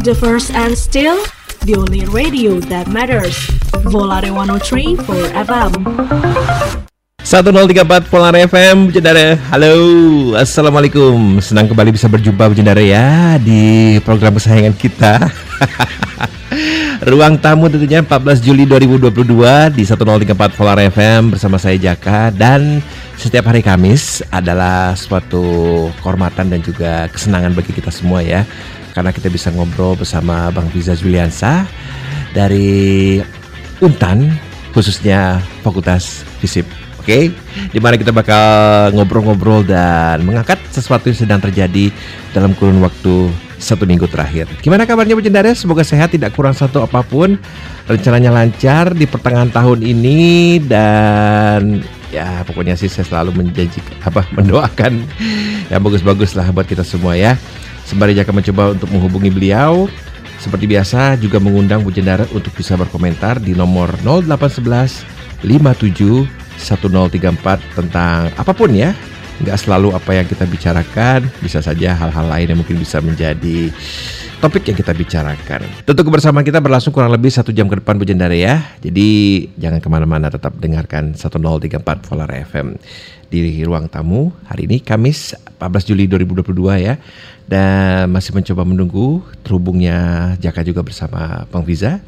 The first and still the only radio that matters. Volare 103 for FM. 1034 Polar FM Bujendara. Halo Assalamualaikum. Senang kembali bisa berjumpa Bujendara ya Di program kesayangan kita. Ruang tamu tentunya 14 Juli 2022 Di 1034 Polar FM Bersama saya Jaka. Dan setiap hari Kamis adalah suatu kehormatan dan juga kesenangan bagi kita semua ya Karena kita bisa ngobrol bersama Bang Fiza Juliansa Dari Untan khususnya Fakultas Fisip Oke, okay? di mana kita bakal ngobrol-ngobrol dan mengangkat sesuatu yang sedang terjadi dalam kurun waktu satu minggu terakhir. Gimana kabarnya Bu Jendara? Semoga sehat, tidak kurang satu apa pun. Rencananya lancar di pertengahan tahun ini dan ya pokoknya sih saya selalu menjanji apa mendoakan yang bagus-bagus lah buat kita semua ya. Sembari akan mencoba untuk menghubungi beliau. Seperti biasa juga mengundang Bu Jendara untuk bisa berkomentar di nomor 0811 57 1034 tentang apa pun ya nggak selalu apa yang kita bicarakan bisa saja hal-hal lain yang mungkin bisa menjadi topik yang kita bicarakan. Tentu kebersamaan kita berlangsung kurang lebih satu jam ke depan Bu Jendara ya. Jadi jangan ke mana-mana tetap dengarkan 1034 Polar FM di ruang tamu hari ini Kamis 14 Juli 2022 ya. Dan masih mencoba menunggu terhubungnya Jaka juga bersama Bang Viza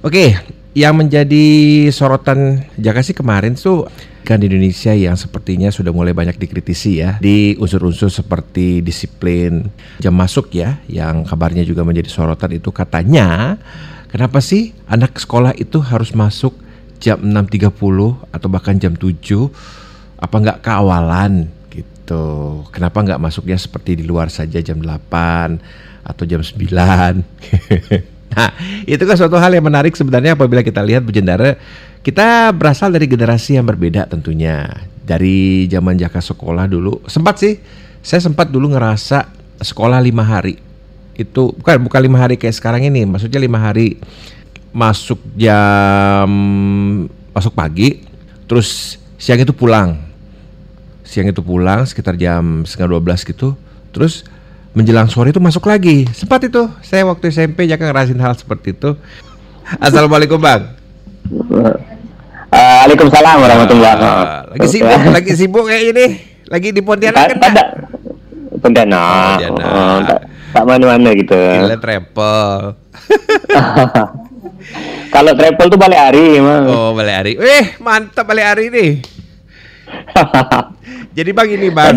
Oke, yang menjadi sorotan Jaka sih kemarin tuh kan di Indonesia yang sepertinya sudah mulai banyak dikritisi ya di unsur-unsur seperti disiplin jam masuk ya yang kabarnya juga menjadi sorotan itu katanya kenapa sih anak sekolah itu harus masuk jam 6.30 atau bahkan jam 7 apa nggak keawalan gitu? Kenapa nggak masuknya seperti di luar saja jam 8 atau jam 9 Nah, itu kan suatu hal yang menarik sebenarnya apabila kita lihat Bu Jendara, kita berasal dari generasi yang berbeda tentunya. Dari zaman Jaka sekolah dulu, sempat sih, saya sempat dulu ngerasa sekolah lima hari. Itu bukan bukan lima hari kayak sekarang ini, maksudnya lima hari masuk jam masuk pagi, terus siang itu pulang. Siang itu pulang sekitar jam setengah dua belas gitu, terus menjelang sore itu masuk lagi. Sempat itu saya waktu SMP jangan ngerasin hal seperti itu. Assalamualaikum bang. Waalaikumsalam warahmatullahi wabarakatuh. Uh, lagi sibuk, lagi sibuk kayak ini. Lagi di Pontianak kan? Ada. Pontianak. Pontianak. Oh, tak, tak mana-mana gitu. Gila travel. Kalau travel tuh balik hari emang. Oh balik hari. Eh mantap balik hari nih. Jadi bang ini bang.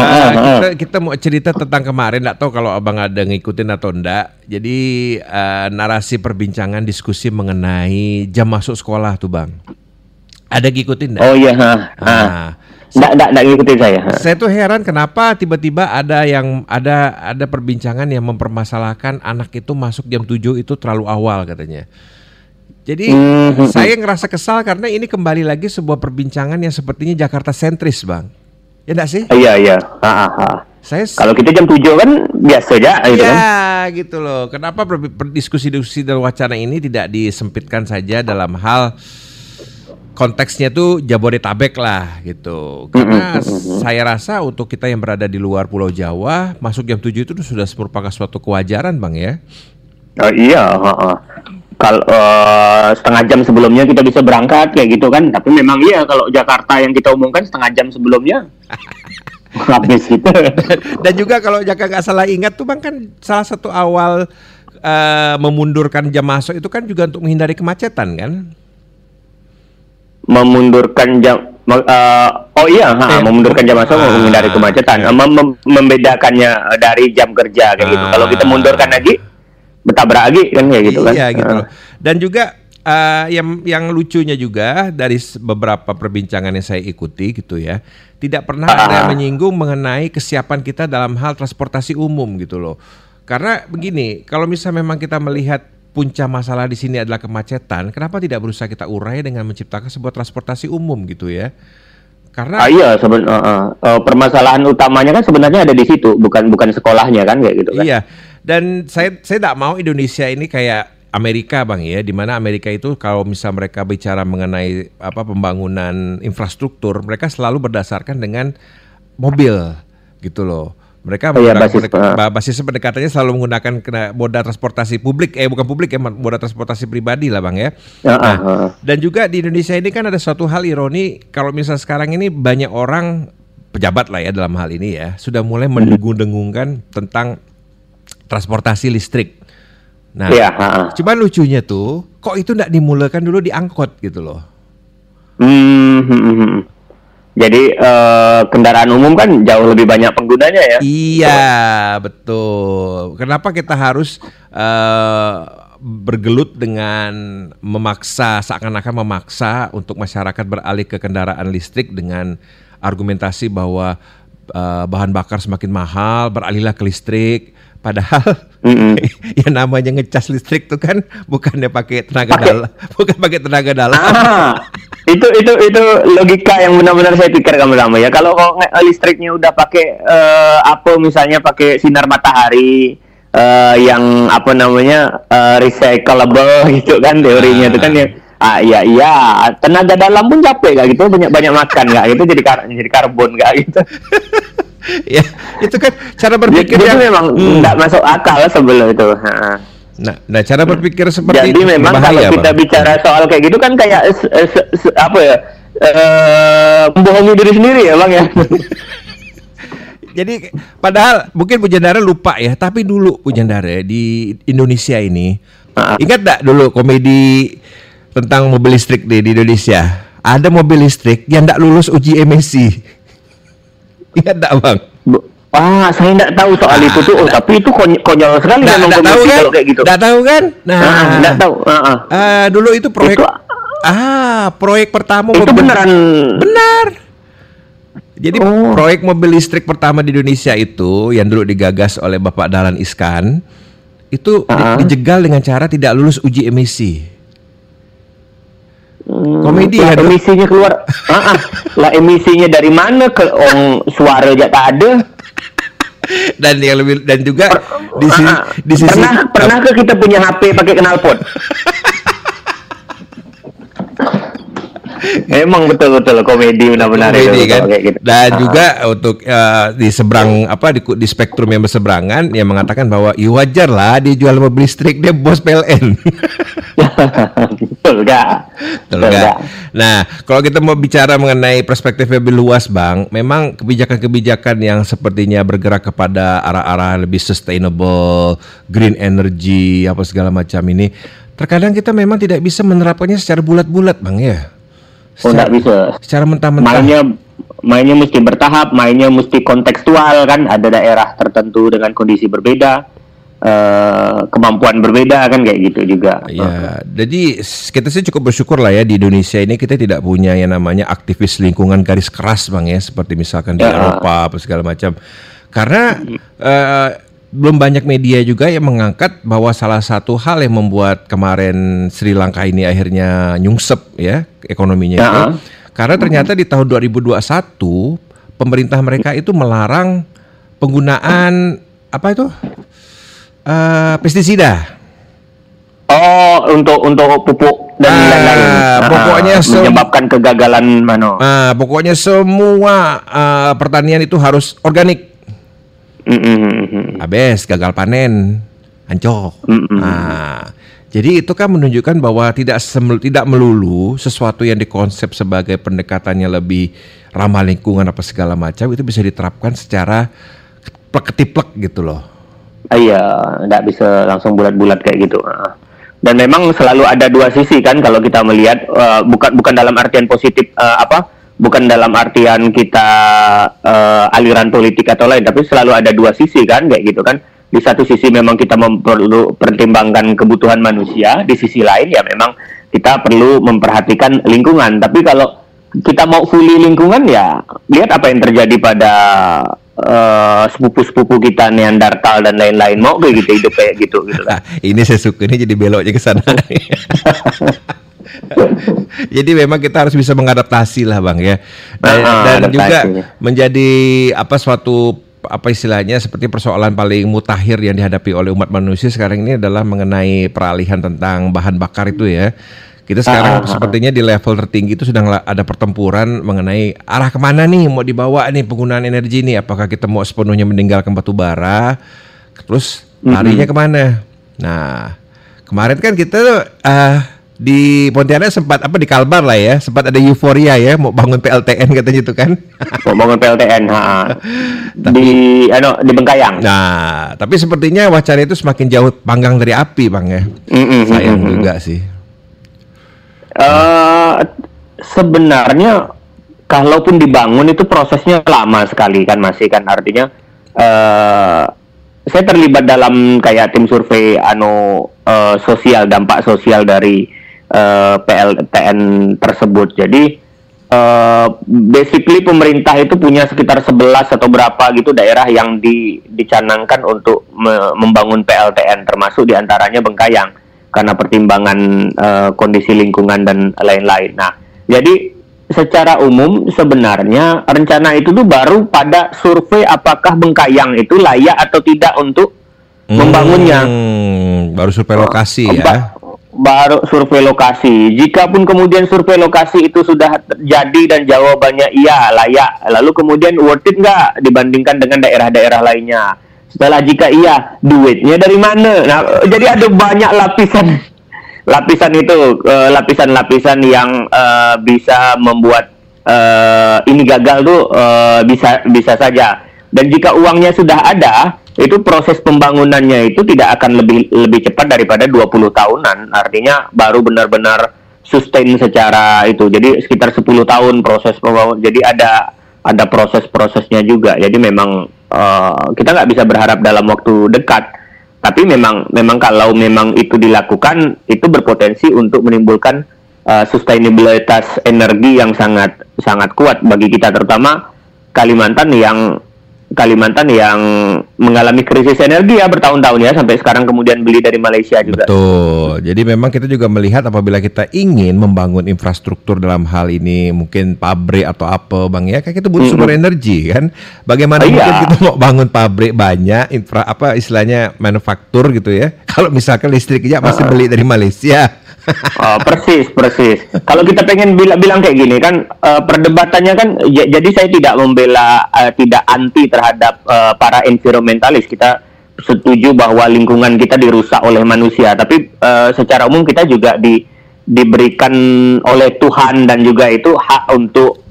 Uh, kita, kita mau cerita tentang kemarin, nggak tahu kalau abang ada ngikutin atau enggak. Jadi uh, narasi perbincangan diskusi mengenai jam masuk sekolah tuh bang. Ada ngikutin enggak? Oh iya, ha. ha. Nah, Nggak, nggak, nggak ngikutin saya. saya tuh heran kenapa tiba-tiba ada yang ada ada perbincangan yang mempermasalahkan anak itu masuk jam 7 itu terlalu awal katanya. Jadi Mhm. saya ngerasa kesal karena ini kembali lagi sebuah perbincangan yang sepertinya Jakarta sentris, Bang. Ya enggak sih? Iya, iya. Ha, ha. Saya Kalau kita jam 7 kan biasa aja gitu kan. Ya, gitu loh. Kenapa per- per- diskusi-diskusi dan wacana ini tidak disempitkan saja dalam hal konteksnya tuh Jabodetabek lah gitu. Karena saya rasa untuk kita yang berada di luar Pulau Jawa, masuk jam 7 itu sudah merupakan suatu kewajaran, Bang ya. Oh, iya. Kalau eh, setengah jam sebelumnya kita bisa berangkat kayak gitu kan, tapi memang iya kalau Jakarta yang kita umumkan setengah jam sebelumnya habis gitu. Dan juga kalau Jaka nggak salah ingat tuh Bang kan salah satu awal eh, memundurkan jam masuk itu kan juga untuk menghindari kemacetan kan? memundurkan jam eh, oh iya ha, Eh, memundurkan jam masuk ah, menghindari kemacetan iya. Mem- mem- membedakannya dari jam kerja kayak gitu kalau kita mundurkan lagi bertabrak lagi kan kayak gitu kan Iya gitu Ah. loh. Dan juga eh, yang yang lucunya juga dari beberapa perbincangan yang saya ikuti gitu ya, tidak pernah ada yang menyinggung mengenai kesiapan kita dalam hal transportasi umum gitu loh. Karena begini, kalau misalnya memang kita melihat puncak masalah di sini adalah kemacetan, kenapa tidak berusaha kita urai dengan menciptakan sebuah transportasi umum gitu ya? Karena Ah, iya seben- eh, eh, permasalahan utamanya kan sebenarnya ada di situ bukan bukan sekolahnya kan kayak gitu kan Iya. Dan saya saya tidak mau Indonesia ini kayak Amerika bang ya, di mana Amerika itu kalau misal mereka bicara mengenai apa pembangunan infrastruktur, mereka selalu berdasarkan dengan mobil gitu loh. Mereka Oh menggunakan basis, pendek- uh. ba- basis pendekatannya selalu menggunakan kena moda transportasi publik, eh bukan publik ya, moda transportasi pribadi lah bang ya. Ya, Nah, ah, ah. dan juga di Indonesia ini kan ada suatu hal ironi kalau misal sekarang ini banyak orang pejabat lah ya dalam hal ini ya sudah mulai mendengung-dengungkan tentang transportasi listrik. Nah, Iya, ah, ah. cuman lucunya tuh kok itu tidak dimulakan dulu di angkot gitu loh. Hmm, hmm, hmm, hmm. Jadi eh, kendaraan umum kan jauh lebih banyak penggunanya ya. Iya, betul. Kenapa kita harus eh, bergelut dengan memaksa seakan-akan memaksa untuk masyarakat beralih ke kendaraan listrik dengan argumentasi bahwa eh, bahan bakar semakin mahal, beralihlah ke listrik. Padahal Mm-mm. yang namanya ngecas listrik tuh kan bukannya pakai tenaga dalam, bukan pakai tenaga dalam. Ah, itu itu itu logika yang benar-benar saya pikir kamu lama ya. Kalau listriknya udah pakai eh, apa misalnya pakai sinar matahari eh, yang apa namanya eh, recyclable gitu kan teorinya itu kan ya. Ah iya iya tenaga dalam pun capek gak gitu banyak banyak makan gak gitu jadi kar jadi karbon gak gitu. Ya, itu kan cara berpikir jadi yang memang Hmm. nggak masuk akal sebelum itu. Nah, nah cara berpikir seperti Jadi itu memang kalau kita Bang. bicara soal kayak gitu kan kayak se- se- se- apa ya? eh membohongi diri sendiri ya, Bang ya. Jadi padahal mungkin Bu Jandara lupa ya, tapi dulu Bu Jandara di Indonesia ini Ah. ingat tak dulu komedi tentang mobil listrik di, di Indonesia? Ada mobil listrik yang tidak lulus uji emisi. Ingat tak Bang? Ah, saya nggak tahu soal itu tuh. Oh, tapi itu kony- konyol sekali Nggak memang tahu kan? kalau kayak gitu. Nggak tahu kan? Nah, Ah, nggak tahu. Ah, ah. Ah, dulu itu proyek Itu- ah proyek pertama Itu mobil- beneran Benar. Jadi Oh. proyek mobil listrik pertama di Indonesia itu yang dulu digagas oleh Bapak Dahlan Iskan itu di- Ah. dijegal dengan cara tidak lulus uji emisi. Hmm, Komedi lah kan? emisinya keluar. ah, ah. Lah emisinya dari mana ke ong suara aja tak ada. Dan yang lebih dan juga di sisi, Ah, ah. di sisi pernah pernah ke kita punya HP pakai knalpot? Emang betul-betul komedi benar-benar komedi itu, kan. kayak gitu. Dan Ah, juga untuk eh, di seberang apa di, di spektrum yang berseberangan yang mengatakan bahwa ya wajar lah dia jual mobil listrik dia bos PLN. betul gak? Betul nggak? Nah, kalau kita mau bicara mengenai perspektif yang lebih luas, Bang, memang kebijakan-kebijakan yang sepertinya bergerak kepada arah-arah lebih sustainable, green energy, apa segala macam ini, terkadang kita memang tidak bisa menerapkannya secara bulat-bulat, Bang ya. Oh, nggak bisa. Secara mentah-mentah. Mainnya mainnya mesti bertahap, mainnya mesti kontekstual kan. Ada daerah tertentu dengan kondisi berbeda, eh, kemampuan berbeda kan kayak gitu juga. Ya, jadi kita sih cukup bersyukur lah ya di Indonesia ini kita tidak punya yang namanya aktivis lingkungan garis keras bang ya, seperti misalkan di Ya. Eropa apa segala macam. Karena eh, belum banyak media juga yang mengangkat bahwa salah satu hal yang membuat kemarin Sri Lanka ini akhirnya nyungsep ya ekonominya itu, Ya. karena ternyata di tahun 2021 pemerintah mereka itu melarang penggunaan apa itu eh, pestisida. Oh, untuk untuk pupuk dan Ah, lain-lain. pokoknya sem- menyebabkan kegagalan mano. Nah, pokoknya semua eh, pertanian itu harus organik. Mm, mm, Habis gagal panen. Mm-mm. Nah, jadi itu kan menunjukkan bahwa tidak semel- tidak melulu sesuatu yang dikonsep sebagai pendekatannya lebih ramah lingkungan apa segala macam itu bisa diterapkan secara plek-ketiplek gitu loh. Ah, Iya, nggak bisa langsung bulat-bulat kayak gitu. Ah. Dan memang selalu ada dua sisi kan kalau kita melihat eh, bukan bukan dalam artian positif eh, apa? Bukan dalam artian kita eh, aliran politik atau lain, tapi selalu ada dua sisi kan kayak gitu kan. Di satu sisi memang kita perlu pertimbangkan kebutuhan manusia, di sisi lain ya memang kita perlu memperhatikan lingkungan. Tapi kalau kita mau fully lingkungan ya lihat apa yang terjadi pada eh, sepupu-sepupu kita Neandertal dan lain-lain mau kayak gitu hidup kayak gitu gitu kan. Nah, ini saya suka ini jadi beloknya ke sana. jadi memang kita harus bisa mengadaptasi lah bang ya dan, Ah, dan juga menjadi apa suatu apa istilahnya seperti persoalan paling mutakhir yang dihadapi oleh umat manusia sekarang ini adalah mengenai peralihan tentang bahan bakar itu ya Kita sekarang Ah, ah, ah. sepertinya di level tertinggi itu sedang ada pertempuran mengenai arah ke mana nih mau dibawa nih penggunaan energi nih. Apakah kita mau sepenuhnya meninggalkan batu bara, terus larinya ke mana? Nah, kemarin kan kita eh, di Pontianak sempat apa di Kalbar lah ya, sempat ada euforia ya mau bangun PLTN katanya itu kan. Mau bangun PLTN, ha, ha. di ano di Bengkayang. Nah, tapi sepertinya wacana itu semakin jauh panggang dari api, Bang ya. Mm-mm, Sayang mm-mm. juga sih. Eh, sebenarnya kalaupun dibangun itu prosesnya lama sekali kan masih kan artinya eh saya terlibat dalam kayak tim survei ano eh, sosial dampak sosial dari eh, PLTN tersebut. Jadi eh basically pemerintah itu punya sekitar 11 atau berapa gitu daerah yang di, dicanangkan untuk me- membangun PLTN termasuk di antaranya Bengkayang karena pertimbangan eh, kondisi lingkungan dan lain-lain. Nah, jadi secara umum sebenarnya rencana itu tuh baru pada survei apakah Bengkayang itu layak atau tidak untuk membangunnya. Hmm, baru survei lokasi ya. Ba- baru survei lokasi. Jikapun kemudian survei lokasi itu sudah terjadi dan jawabannya iya layak, lalu kemudian worth it nggak dibandingkan dengan daerah-daerah lainnya? Setelah jika iya, duitnya dari mana? Nah, jadi ada banyak lapisan lapisan itu eh, lapisan-lapisan yang eh, bisa membuat eh, ini gagal tuh eh, bisa bisa saja. Dan jika uangnya sudah ada, itu proses pembangunannya itu tidak akan lebih lebih cepat daripada 20 tahunan. Artinya baru benar-benar sustain secara itu. Jadi sekitar 10 tahun proses pembangunan. Jadi ada ada proses-prosesnya juga. Jadi memang eh, kita nggak bisa berharap dalam waktu dekat. Tapi memang memang kalau memang itu dilakukan itu berpotensi untuk menimbulkan uh, sustainabilitas energi yang sangat sangat kuat bagi kita terutama Kalimantan yang Kalimantan yang mengalami krisis energi ya bertahun-tahun ya sampai sekarang kemudian beli dari Malaysia juga. Betul. Jadi memang kita juga melihat apabila kita ingin membangun infrastruktur dalam hal ini mungkin pabrik atau apa Bang ya, kayak kita butuh sumber energi kan. Bagaimana Iya. mungkin kita mau bangun pabrik banyak infra apa istilahnya manufaktur gitu ya. Kalau misalkan listrik aja masih beli dari Malaysia. Oh, persis, persis. Kalau kita pengen bila, bilang kayak gini kan eh, perdebatannya kan j- jadi saya tidak membela eh, tidak anti terhadap eh, para environmentalis. Kita setuju bahwa lingkungan kita dirusak oleh manusia, tapi eh, secara umum kita juga di diberikan oleh Tuhan dan juga itu hak untuk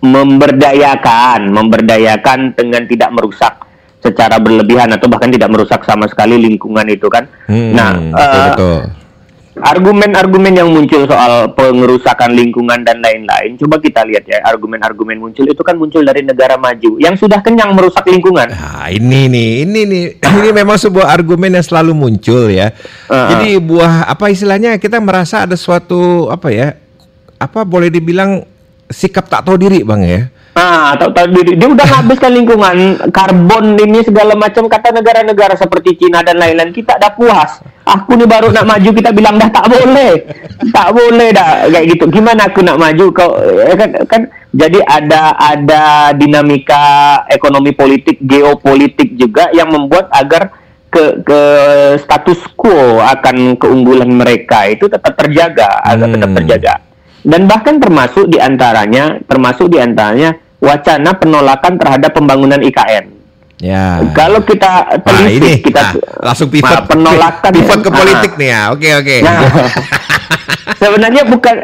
memberdayakan, memberdayakan dengan tidak merusak secara berlebihan atau bahkan tidak merusak sama sekali lingkungan itu kan. Hmm, nah, betul, betul. Argumen-argumen yang muncul soal pengerusakan lingkungan dan lain-lain, coba kita lihat ya, argumen-argumen muncul itu kan muncul dari negara maju yang sudah kenyang merusak lingkungan. Nah, ini nih, ini nih, ini memang sebuah argumen yang selalu muncul ya. Uh-uh. Jadi buah apa istilahnya kita merasa ada suatu apa ya? Apa boleh dibilang sikap tak tahu diri, Bang ya? Nah, tahu tahu diri dia udah menghabiskan lingkungan, karbon ini segala macam kata negara-negara seperti Cina dan lain-lain kita dah puas. Aku nih baru nak maju kita bilang dah tak boleh, tak boleh dah kayak gitu. Gimana aku nak maju kau eh, kan, kan jadi ada ada dinamika ekonomi politik, geopolitik juga yang membuat agar ke ke status quo akan keunggulan mereka itu tetap terjaga, agar tetap Hmm. terjaga. Dan bahkan termasuk di antaranya, termasuk di antaranya wacana penolakan terhadap pembangunan IKN. Ya. Kalau kita Nah, telisik, ini kita nah, langsung pivot Nah, penolakan pivot ke Ah. politik nih ya. Oke, oke. Nah, sebenarnya bukan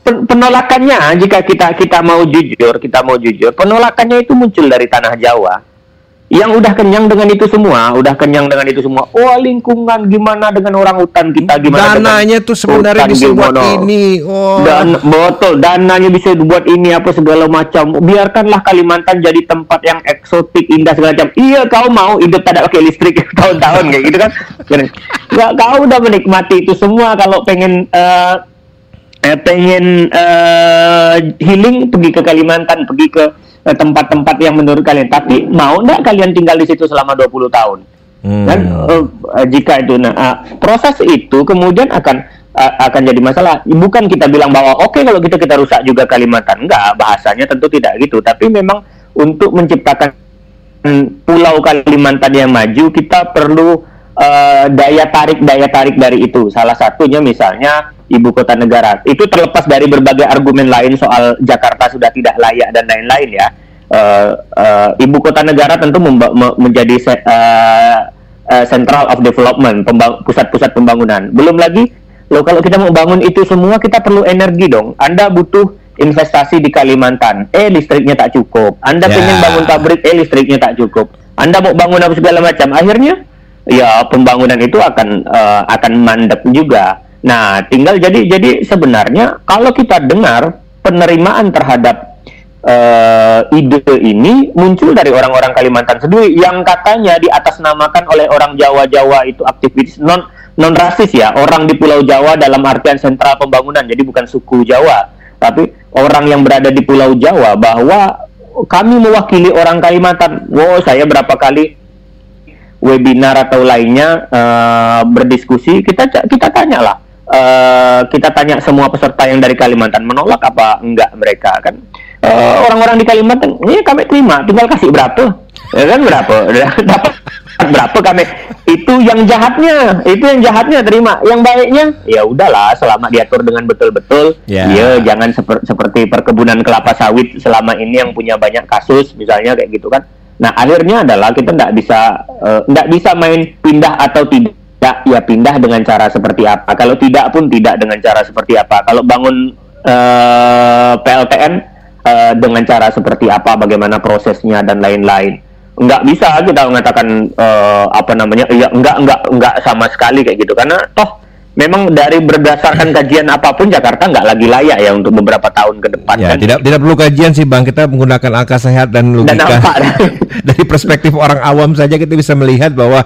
pen- penolakannya jika kita kita mau jujur, kita mau jujur, penolakannya itu muncul dari tanah Jawa. Yang udah kenyang dengan itu semua, udah kenyang dengan itu semua. Wah, lingkungan gimana dengan orang hutan kita gimana Dananya tuh sebenarnya bisa buat gimana? ini. Oh. Dan betul, dananya bisa dibuat ini apa segala macam. Biarkanlah Kalimantan jadi tempat yang eksotik, indah segala macam. Iya, kau mau hidup tidak pakai listrik tahun-tahun kayak gitu kan? Nggak, kau udah menikmati itu semua. Kalau pengen eh, eh, pengen eh, healing, pergi ke Kalimantan, pergi ke tempat-tempat yang menurut kalian. Tapi mau nggak kalian tinggal di situ selama 20 tahun? Hmm. Dan eh, eh, jika itu nah ah, proses itu kemudian akan ah, akan jadi masalah. Bukan kita bilang bahwa oke kalau gitu kita rusak juga Kalimantan. Enggak, bahasanya tentu tidak gitu. Tapi memang untuk menciptakan pulau Kalimantan yang maju kita perlu uh, daya tarik daya tarik dari itu. Salah satunya misalnya ibu kota negara. Itu terlepas dari berbagai argumen lain soal Jakarta sudah tidak layak dan lain-lain ya. Uh, uh, ibu kota negara tentu menjadi uh, uh, central of development, pusat-pusat pembangunan. Belum lagi, lo kalau kita mau bangun itu semua kita perlu energi dong. Anda butuh investasi di Kalimantan, eh listriknya tak cukup. Anda yeah. ingin bangun pabrik, eh listriknya tak cukup. Anda mau bangun apa segala macam, akhirnya ya pembangunan itu akan uh, akan mandek juga. Nah, tinggal jadi jadi sebenarnya kalau kita dengar penerimaan terhadap uh, ide ini muncul dari orang-orang Kalimantan sendiri yang katanya diatasnamakan oleh orang Jawa-Jawa itu aktivis non non rasis ya, orang di Pulau Jawa dalam artian sentral pembangunan. Jadi bukan suku Jawa, tapi orang yang berada di Pulau Jawa bahwa kami mewakili orang Kalimantan. Wow, saya berapa kali webinar atau lainnya uh, berdiskusi kita kita tanya lah. Uh, kita tanya semua peserta yang dari Kalimantan menolak apa enggak mereka kan? Orang eh, orang-orang di Kalimantan ini kami terima tinggal kasih berapa. Ya kan berapa? Dapat berapa kami? Itu yang jahatnya itu yang jahatnya terima. Yang baiknya ya udahlah selama diatur dengan betul-betul. Yeah. ya jangan seper seperti perkebunan kelapa sawit selama ini yang punya banyak kasus misalnya kayak gitu kan Nah akhirnya adalah kita tidak bisa tidak uh, bisa main pindah atau tidak ya pindah dengan cara seperti apa. Kalau tidak pun tidak dengan cara seperti apa. Kalau bangun uh, PLTN uh, dengan cara seperti apa, bagaimana prosesnya dan lain-lain. Enggak bisa kita mengatakan uh, apa namanya, ya enggak enggak enggak sama sekali kayak gitu karena toh memang dari berdasarkan kajian apa pun Jakarta nggak lagi layak ya untuk beberapa tahun ke depan. Ya, kan? tidak tidak perlu kajian sih bang, kita menggunakan angka sehat dan logika. Dan dari perspektif orang awam saja kita bisa melihat bahwa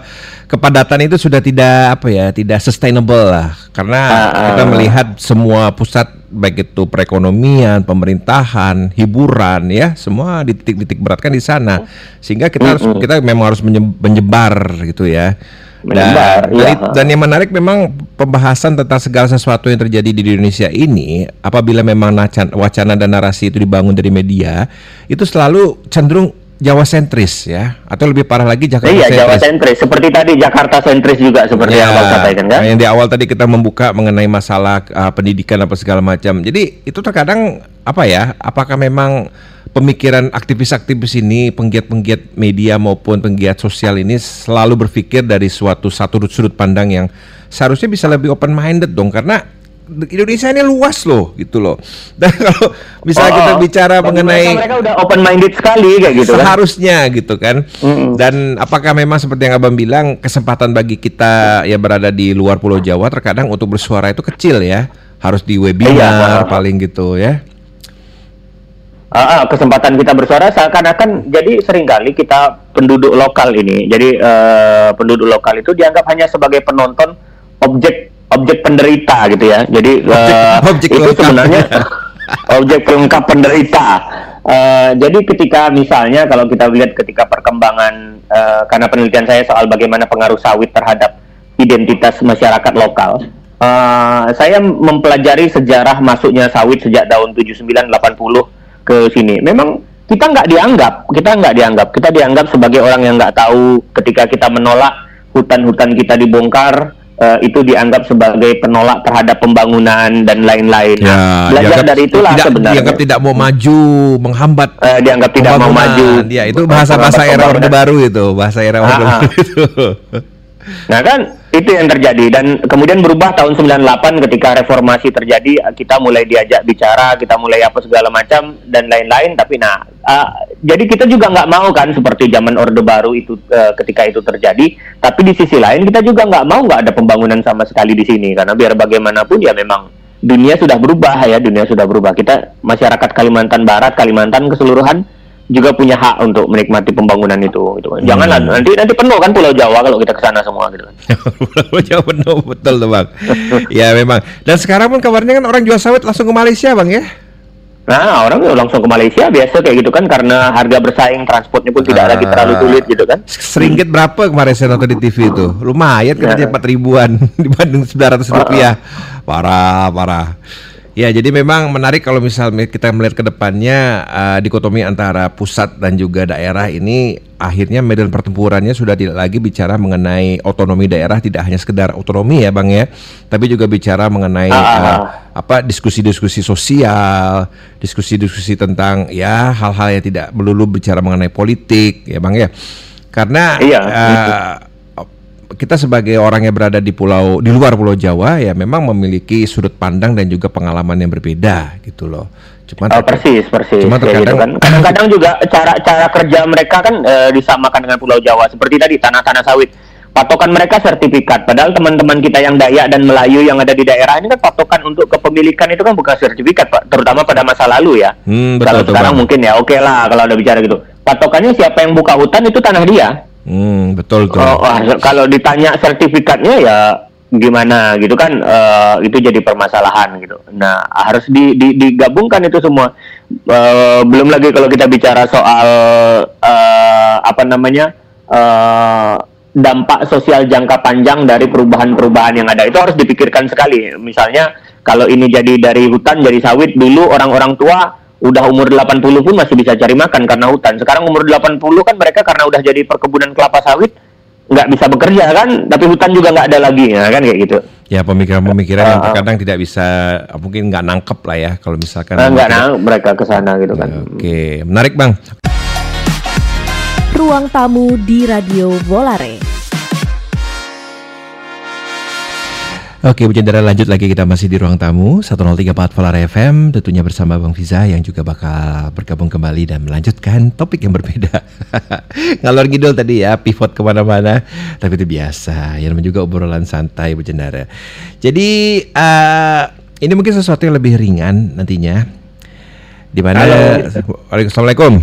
kepadatan itu sudah tidak apa ya, tidak sustainable lah. Karena uh, kita melihat semua pusat baik itu perekonomian, pemerintahan, hiburan ya, semua di titik-titik berat kan di sana. Sehingga kita harus kita memang harus menyebar gitu ya menyebar. Dan, ya. dan yang menarik memang pembahasan tentang segala sesuatu yang terjadi di Indonesia ini, apabila memang wacana dan narasi itu dibangun dari media, itu selalu cenderung Jawa sentris ya, atau lebih parah lagi Jakarta iya, sentris. Iya Jawa sentris, seperti tadi Jakarta sentris juga seperti ya, yang abang katakan kan. Yang di awal tadi kita membuka mengenai masalah uh, pendidikan apa segala macam. Jadi itu terkadang apa ya? Apakah memang pemikiran aktivis-aktivis ini, penggiat-penggiat media maupun penggiat sosial ini selalu berpikir dari suatu satu sudut pandang yang seharusnya bisa lebih open minded dong karena Indonesia ini luas loh gitu loh. Dan kalau misalnya oh, kita bicara mengenai mereka, mereka udah open minded sekali kayak gitu kan. Seharusnya gitu kan. Mm-hmm. Dan apakah memang seperti yang Abang bilang kesempatan bagi kita yang berada di luar Pulau Jawa terkadang untuk bersuara itu kecil ya. Harus di webinar iya, paling gitu ya uh, kesempatan kita bersuara seakan-akan jadi sering kali kita penduduk lokal ini jadi uh, penduduk lokal itu dianggap hanya sebagai penonton objek objek penderita gitu ya. Jadi uh, objek, itu sebenarnya objek pelengkap penderita. Uh, jadi ketika misalnya kalau kita lihat ketika perkembangan uh, karena penelitian saya soal bagaimana pengaruh sawit terhadap identitas masyarakat lokal uh, saya mempelajari sejarah masuknya sawit sejak tahun 79 80 ke sini. Memang kita nggak dianggap, kita nggak dianggap, kita dianggap sebagai orang yang nggak tahu ketika kita menolak hutan-hutan kita dibongkar. Uh, itu dianggap sebagai penolak terhadap pembangunan dan lain-lain. Ya, belajar dianggap, dari itulah tidak, sebenarnya. Dianggap tidak mau maju, menghambat. Uh, dianggap tidak mau maju. Ya, itu bahasa bahasa era orde baru itu, bahasa era orde baru itu. Nah kan itu yang terjadi. Dan kemudian berubah tahun 98 ketika reformasi terjadi kita mulai diajak bicara kita mulai apa segala macam dan lain-lain. Tapi nah uh, jadi kita juga nggak mau kan seperti zaman orde baru itu uh, ketika itu terjadi. Tapi di sisi lain kita juga nggak mau nggak ada pembangunan sama sekali di sini. Karena biar bagaimanapun ya memang dunia sudah berubah ya. Dunia sudah berubah. Kita masyarakat Kalimantan Barat Kalimantan keseluruhan juga punya hak untuk menikmati pembangunan itu gitu. Janganlah hmm. nanti nanti penuh kan Pulau Jawa kalau kita ke sana semua gitu kan. Pulau Jawa penuh betul tuh Bang. ya memang. Dan sekarang pun kabarnya kan orang jual sawit langsung ke Malaysia Bang ya. Nah, orang langsung ke Malaysia biasa kayak gitu kan karena harga bersaing transportnya pun tidak lagi terlalu sulit gitu kan. Seringgit berapa kemarin saya nonton di TV itu? Lumayan katanya nah. empat ribuan dibanding sembilan ratus rupiah. Parah, parah. Ya, jadi memang menarik kalau misalnya kita melihat ke depannya uh, dikotomi antara pusat dan juga daerah ini akhirnya medan pertempurannya sudah tidak lagi bicara mengenai otonomi daerah tidak hanya sekedar otonomi ya, Bang ya, tapi juga bicara mengenai uh, apa diskusi-diskusi sosial, diskusi-diskusi tentang ya hal-hal yang tidak melulu bicara mengenai politik ya, Bang ya. Karena iya. uh, kita sebagai orang yang berada di pulau di luar Pulau Jawa ya memang memiliki sudut pandang dan juga pengalaman yang berbeda gitu loh. Cuma oh, persis persis. Cuma terkadang gitu kan. kadang-kadang juga cara cara kerja mereka kan e, disamakan dengan Pulau Jawa seperti tadi tanah-tanah sawit. Patokan mereka sertifikat. Padahal teman-teman kita yang Dayak dan Melayu yang ada di daerah ini kan patokan untuk kepemilikan itu kan bukan sertifikat, Pak. Terutama pada masa lalu ya. Hmm, betul, kalau sekarang bang. mungkin ya oke okay lah kalau ada bicara gitu. Patokannya siapa yang buka hutan itu tanah dia. Hmm, betul tuh. Kalau ditanya sertifikatnya ya gimana gitu kan uh, itu jadi permasalahan gitu. Nah harus di, di, digabungkan itu semua. Uh, belum lagi kalau kita bicara soal uh, apa namanya uh, dampak sosial jangka panjang dari perubahan-perubahan yang ada itu harus dipikirkan sekali. Misalnya kalau ini jadi dari hutan jadi sawit dulu orang-orang tua udah umur 80 pun masih bisa cari makan karena hutan. Sekarang umur 80 kan mereka karena udah jadi perkebunan kelapa sawit nggak bisa bekerja kan, tapi hutan juga nggak ada lagi ya kan kayak gitu. Ya pemikiran-pemikiran uh, yang ah. terkadang tidak bisa mungkin nggak nangkep lah ya kalau misalkan uh, nggak nangkep mereka ke sana gitu kan. Oke, okay. menarik bang. Ruang tamu di Radio Volare. Oke, Bu Jendera lanjut lagi kita masih di ruang tamu 1034 Polar FM tentunya bersama Bang Fiza yang juga bakal bergabung kembali dan melanjutkan topik yang berbeda. Ngalor ngidul tadi ya, pivot ke mana-mana, tapi itu biasa. Yang juga obrolan santai Bu Jendera. Jadi uh, ini mungkin sesuatu yang lebih ringan nantinya. Di mana? Assalamualaikum.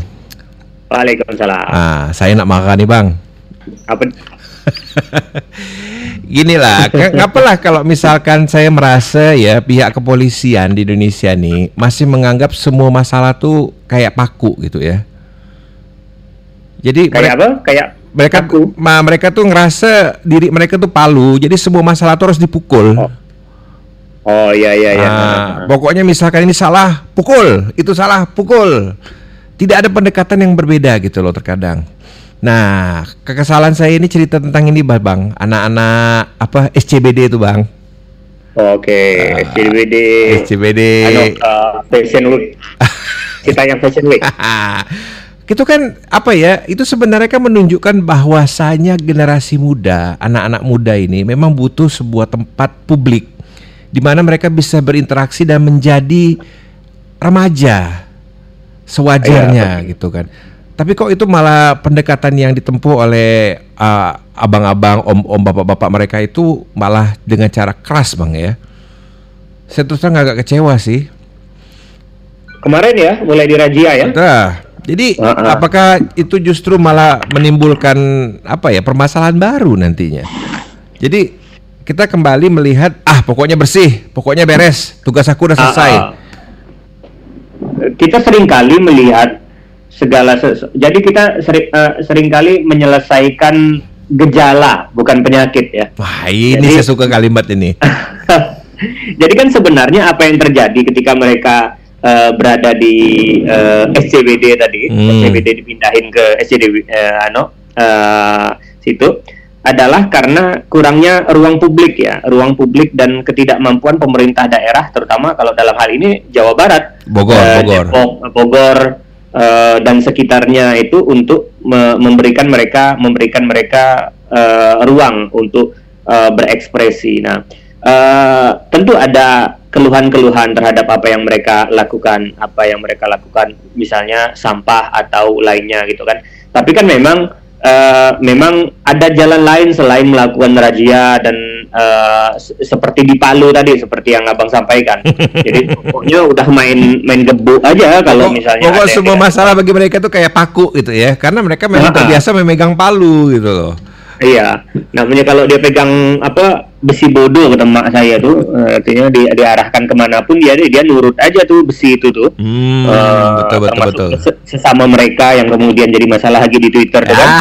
Waalaikumsalam. Ah, saya nak makan nih Bang. Apa? Gini lah, ngapalah kalau misalkan saya merasa ya pihak kepolisian di Indonesia nih masih menganggap semua masalah tuh kayak paku gitu ya. Jadi kayak mereka, apa? Kayak mereka paku. Ma, mereka tuh ngerasa diri mereka tuh palu, jadi semua masalah tuh harus dipukul. Oh. Oh iya iya iya. Nah, pokoknya misalkan ini salah, pukul, itu salah, pukul. Tidak ada pendekatan yang berbeda gitu loh terkadang. Nah, kekesalan saya ini cerita tentang ini Bang, anak-anak apa SCBD itu Bang. Oke, okay. uh, SCBD. SCBD. Anu, uh, Fashion Week. Kita yang Fashion Week. itu kan apa ya? Itu sebenarnya kan menunjukkan bahwasanya generasi muda, anak-anak muda ini memang butuh sebuah tempat publik di mana mereka bisa berinteraksi dan menjadi remaja sewajarnya ya, gitu kan. Tapi kok itu malah pendekatan yang ditempuh oleh uh, abang-abang, om-om, bapak-bapak mereka itu malah dengan cara keras bang ya. Saya terus terang agak kecewa sih. Kemarin ya, mulai dirajia ya. Nah, jadi uh -uh. apakah itu justru malah menimbulkan apa ya permasalahan baru nantinya? Jadi kita kembali melihat ah pokoknya bersih, pokoknya beres, tugas aku udah selesai. Uh -uh. Kita sering kali melihat segala sesu jadi kita sering uh, sering kali menyelesaikan gejala bukan penyakit ya. Wah, ini jadi, saya suka kalimat ini. jadi kan sebenarnya apa yang terjadi ketika mereka uh, berada di uh, SCBD tadi, hmm. SCBD dipindahin ke SCD uh, ano uh, situ adalah karena kurangnya ruang publik ya, ruang publik dan ketidakmampuan pemerintah daerah terutama kalau dalam hal ini Jawa Barat, Bogor, uh, Bogor, Depok, Bogor uh, dan sekitarnya itu untuk me memberikan mereka memberikan mereka uh, ruang untuk uh, berekspresi. Nah, uh, tentu ada keluhan-keluhan terhadap apa yang mereka lakukan, apa yang mereka lakukan, misalnya sampah atau lainnya gitu kan. Tapi kan memang uh, memang ada jalan lain selain melakukan razia dan uh, seperti di Palu tadi seperti yang abang sampaikan. Jadi pokoknya udah main main gebuk aja kalau misalnya. Pokok semua masalah bagi mereka itu kayak paku gitu ya, karena mereka memang terbiasa memegang palu gitu loh. Iya, namanya kalau dia pegang apa besi bodoh kata mak saya tuh, uh, artinya di, diarahkan ke mana pun dia dia nurut aja tuh besi itu tuh. Hmm, uh, betul betul betul. Sesama mereka yang kemudian jadi masalah lagi di Twitter tuh kan.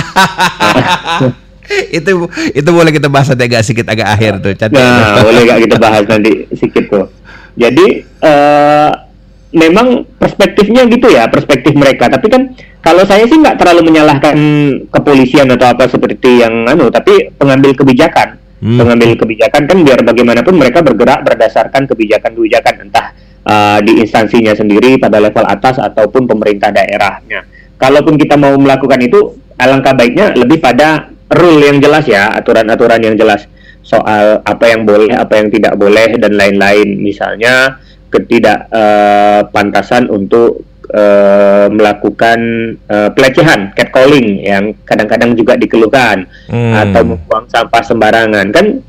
itu itu boleh kita bahas nanti agak sedikit agak akhir tuh. Nah, boleh gak kita bahas nanti sedikit tuh. Jadi uh, memang perspektifnya gitu ya, perspektif mereka. Tapi kan kalau saya sih nggak terlalu menyalahkan kepolisian atau apa seperti yang anu, tapi pengambil kebijakan, hmm. pengambil kebijakan kan biar bagaimanapun mereka bergerak berdasarkan kebijakan-kebijakan entah uh, di instansinya sendiri pada level atas ataupun pemerintah daerahnya. Kalaupun kita mau melakukan itu, alangkah baiknya lebih pada rule yang jelas ya, aturan-aturan yang jelas soal apa yang boleh, apa yang tidak boleh dan lain-lain. Misalnya ketidakpantasan uh, untuk uh, melakukan uh, pelecehan, catcalling yang kadang-kadang juga dikeluhkan hmm. atau membuang sampah sembarangan. Kan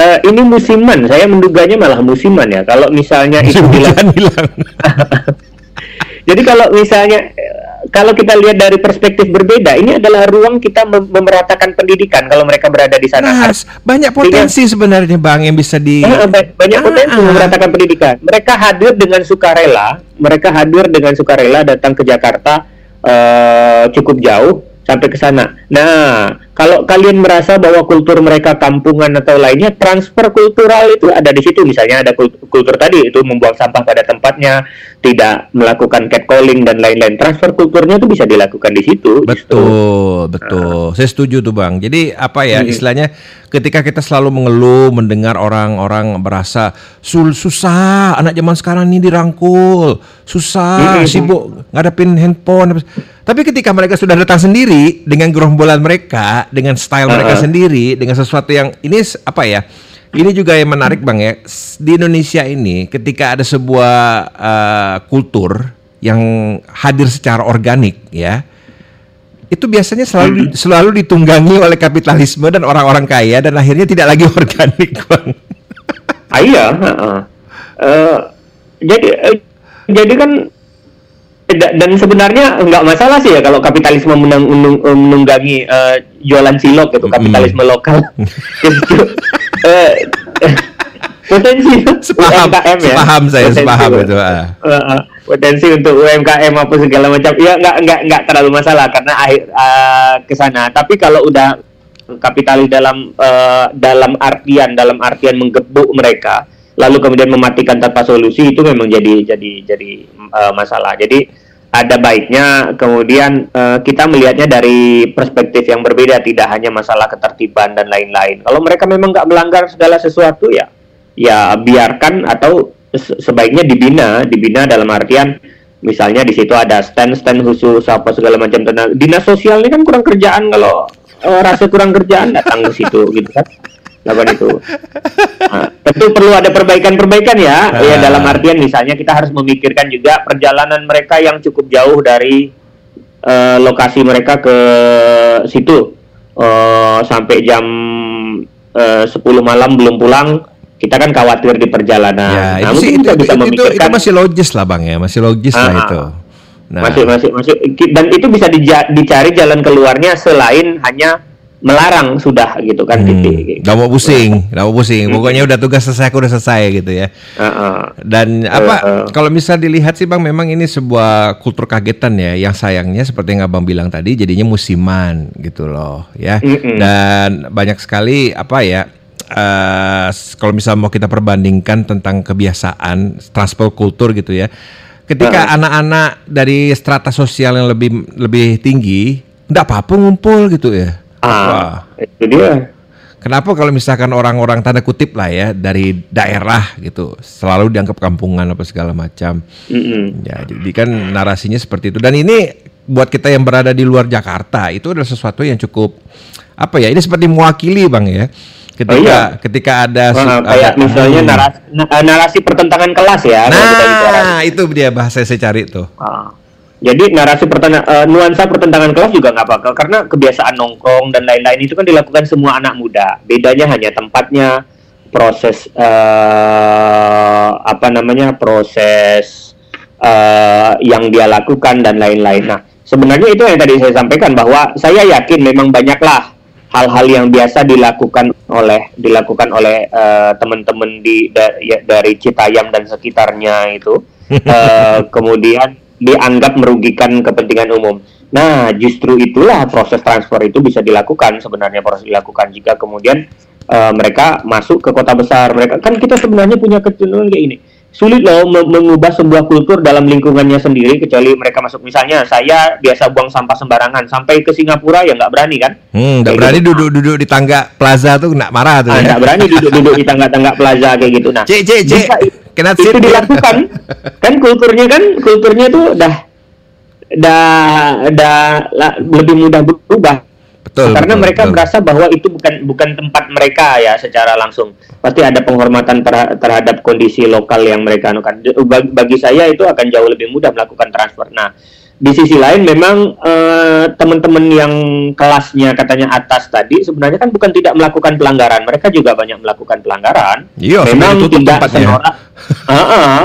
uh, ini musiman, saya menduganya malah musiman ya. Kalau misalnya itu Jadi kalau misalnya kalau kita lihat dari perspektif berbeda, ini adalah ruang kita mem memeratakan pendidikan kalau mereka berada di sana. Mas, banyak potensi sebenarnya Bang yang bisa di banyak ah, potensi ah. memeratakan pendidikan. Mereka hadir dengan sukarela, mereka hadir dengan sukarela datang ke Jakarta uh, cukup jauh sampai ke sana. Nah, kalau kalian merasa bahwa kultur mereka kampungan atau lainnya, transfer kultural itu ada di situ. Misalnya ada kultur, kultur tadi itu membuang sampah pada tempatnya, tidak melakukan catcalling dan lain-lain. Transfer kulturnya itu bisa dilakukan di situ. Betul, justru. betul. Nah. Saya setuju tuh bang. Jadi apa ya hmm. istilahnya? Ketika kita selalu mengeluh, mendengar orang-orang berasa sul susah, anak zaman sekarang ini dirangkul, susah, hmm. sibuk ngadepin handphone. Tapi ketika mereka sudah datang sendiri dengan gerombolan mereka, dengan style uh -huh. mereka sendiri, dengan sesuatu yang ini apa ya? Ini juga yang menarik bang ya. Di Indonesia ini, ketika ada sebuah uh, kultur yang hadir secara organik, ya, itu biasanya selalu hmm. selalu ditunggangi oleh kapitalisme dan orang-orang kaya dan akhirnya tidak lagi organik bang. Ah, iya. Uh, uh, jadi uh, jadi kan dan sebenarnya nggak masalah sih ya kalau kapitalisme menang, menung, menunggangi uh, jualan silok gitu kapitalisme mm. lokal uh, potensi sepaham, UMKM ya. sepaham saya potensi, sepaham itu uh, uh, potensi untuk UMKM apa segala macam ya nggak nggak nggak terlalu masalah karena akhir uh, ke sana. Tapi kalau udah kapitalis dalam uh, dalam artian dalam artian menggebuk mereka lalu kemudian mematikan tanpa solusi itu memang jadi jadi jadi uh, masalah. Jadi ada baiknya kemudian uh, kita melihatnya dari perspektif yang berbeda tidak hanya masalah ketertiban dan lain-lain. Kalau mereka memang nggak melanggar segala sesuatu ya ya biarkan atau sebaiknya dibina. Dibina dalam artian misalnya di situ ada stand stand khusus apa segala macam tentang dinas sosial ini kan kurang kerjaan kalau uh, rasa kurang kerjaan datang ke situ gitu kan lakukan itu. Nah, tentu perlu ada perbaikan-perbaikan ya, uh. ya dalam artian misalnya kita harus memikirkan juga perjalanan mereka yang cukup jauh dari uh, lokasi mereka ke situ uh, sampai jam uh, 10 malam belum pulang. Kita kan khawatir di perjalanan. Ya, nah, itu, sih, itu, bisa itu, itu, itu masih logis lah bang ya, masih logis uh, lah itu. Nah. Masih masih masih dan itu bisa dicari jalan keluarnya selain hanya melarang sudah gitu kan hmm, gitu. Gak mau pusing, gak mau pusing. Hmm. Pokoknya udah tugas selesai, aku udah selesai gitu ya. Uh -uh. Dan apa? Uh -uh. Kalau misal dilihat sih bang, memang ini sebuah kultur kagetan ya. Yang sayangnya seperti yang abang bilang tadi, jadinya musiman gitu loh, ya. Uh -uh. Dan banyak sekali apa ya? Uh, kalau misal mau kita perbandingkan tentang kebiasaan transport kultur gitu ya. Ketika anak-anak uh dari strata sosial yang lebih lebih tinggi, nggak apa-apa ngumpul gitu ya Ah, itu dia. Kenapa kalau misalkan orang-orang tanda kutip lah ya dari daerah gitu selalu dianggap kampungan apa segala macam. Mm -hmm. Ya, jadi kan narasinya seperti itu. Dan ini buat kita yang berada di luar Jakarta itu adalah sesuatu yang cukup apa ya? Ini seperti mewakili bang ya. Ketika oh, iya. ketika ada nah, kayak ada, misalnya hmm. narasi, narasi pertentangan kelas ya. Nah itu dia bahasa saya cari tuh. Ah jadi narasi pertena, uh, nuansa pertentangan kelas juga nggak apa karena kebiasaan nongkrong dan lain-lain itu kan dilakukan semua anak muda. Bedanya hanya tempatnya, proses uh, apa namanya proses uh, yang dia lakukan dan lain-lain. Nah sebenarnya itu yang tadi saya sampaikan bahwa saya yakin memang banyaklah hal-hal yang biasa dilakukan oleh dilakukan oleh uh, teman-teman di da, ya, dari Citayam dan sekitarnya itu. Uh, kemudian dianggap merugikan kepentingan umum. Nah, justru itulah proses transfer itu bisa dilakukan sebenarnya proses dilakukan jika kemudian uh, mereka masuk ke kota besar. Mereka kan kita sebenarnya punya kecenderungan kayak ini. sulit loh me- mengubah sebuah kultur dalam lingkungannya sendiri kecuali mereka masuk misalnya saya biasa buang sampah sembarangan sampai ke Singapura ya nggak berani kan Hmm, nggak berani gitu. duduk-duduk di tangga plaza tuh nggak marah tuh. Ah, ya. nggak berani duduk-duduk di tangga-tangga plaza kayak gitu nah Cik, cik, cik. Cannot itu dilakukan. Kan kulturnya kan kulturnya tuh dah dah dah lebih mudah berubah. Betul. karena betul, mereka betul. merasa bahwa itu bukan bukan tempat mereka ya secara langsung. Pasti ada penghormatan terha- terhadap kondisi lokal yang mereka anukan. Bagi saya itu akan jauh lebih mudah melakukan transfer. Nah di sisi lain memang eh, teman-teman yang kelasnya katanya atas tadi sebenarnya kan bukan tidak melakukan pelanggaran mereka juga banyak melakukan pelanggaran Iya, memang tidak senorak Ah, ah.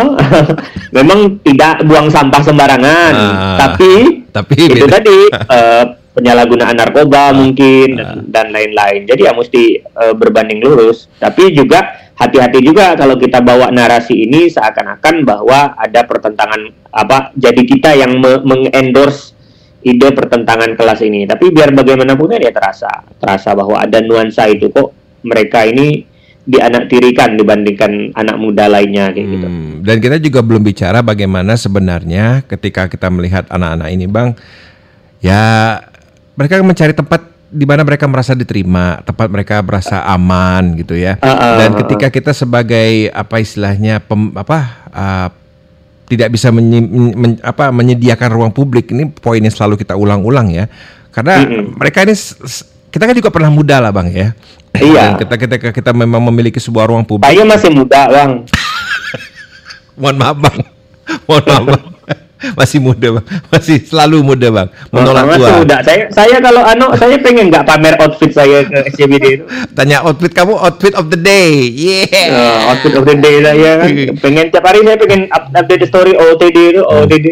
memang tidak buang sampah sembarangan Ah, tapi tapi itu beda. tadi eh, penyalahgunaan narkoba mungkin dan, Ah. dan lain-lain. Jadi ya mesti eh, berbanding lurus. Tapi juga hati-hati juga kalau kita bawa narasi ini seakan-akan bahwa ada pertentangan apa? Jadi kita yang me- mengendorse ide pertentangan kelas ini. Tapi biar bagaimanapun ya terasa, terasa bahwa ada nuansa itu kok mereka ini dianaktirikan dibandingkan anak muda lainnya kayak gitu. Hmm, dan kita juga belum bicara bagaimana sebenarnya ketika kita melihat anak-anak ini, Bang, ya mereka mencari tempat di mana mereka merasa diterima, tempat mereka merasa aman gitu ya. Ah, ah, dan ah, ketika kita sebagai apa istilahnya pem, apa ah, tidak bisa menyi- men- apa menyediakan ruang publik ini poin yang selalu kita ulang-ulang ya. Karena Mm-mm. mereka ini kita kan juga pernah muda lah, Bang ya. Iya. Kita kita kita memang memiliki sebuah ruang publik Saya masih muda, Bang. Mohon maaf bang, mohon maaf bang. Masih muda bang, masih selalu muda bang. Menolak Masih tua. muda. Saya saya kalau anu saya pengen nggak pamer outfit saya ke SCBD itu. Tanya outfit kamu, outfit of the day. Yeah. Uh, outfit of the day saya kan. Pengen tiap hari saya pengen up- update story OTD itu OTD.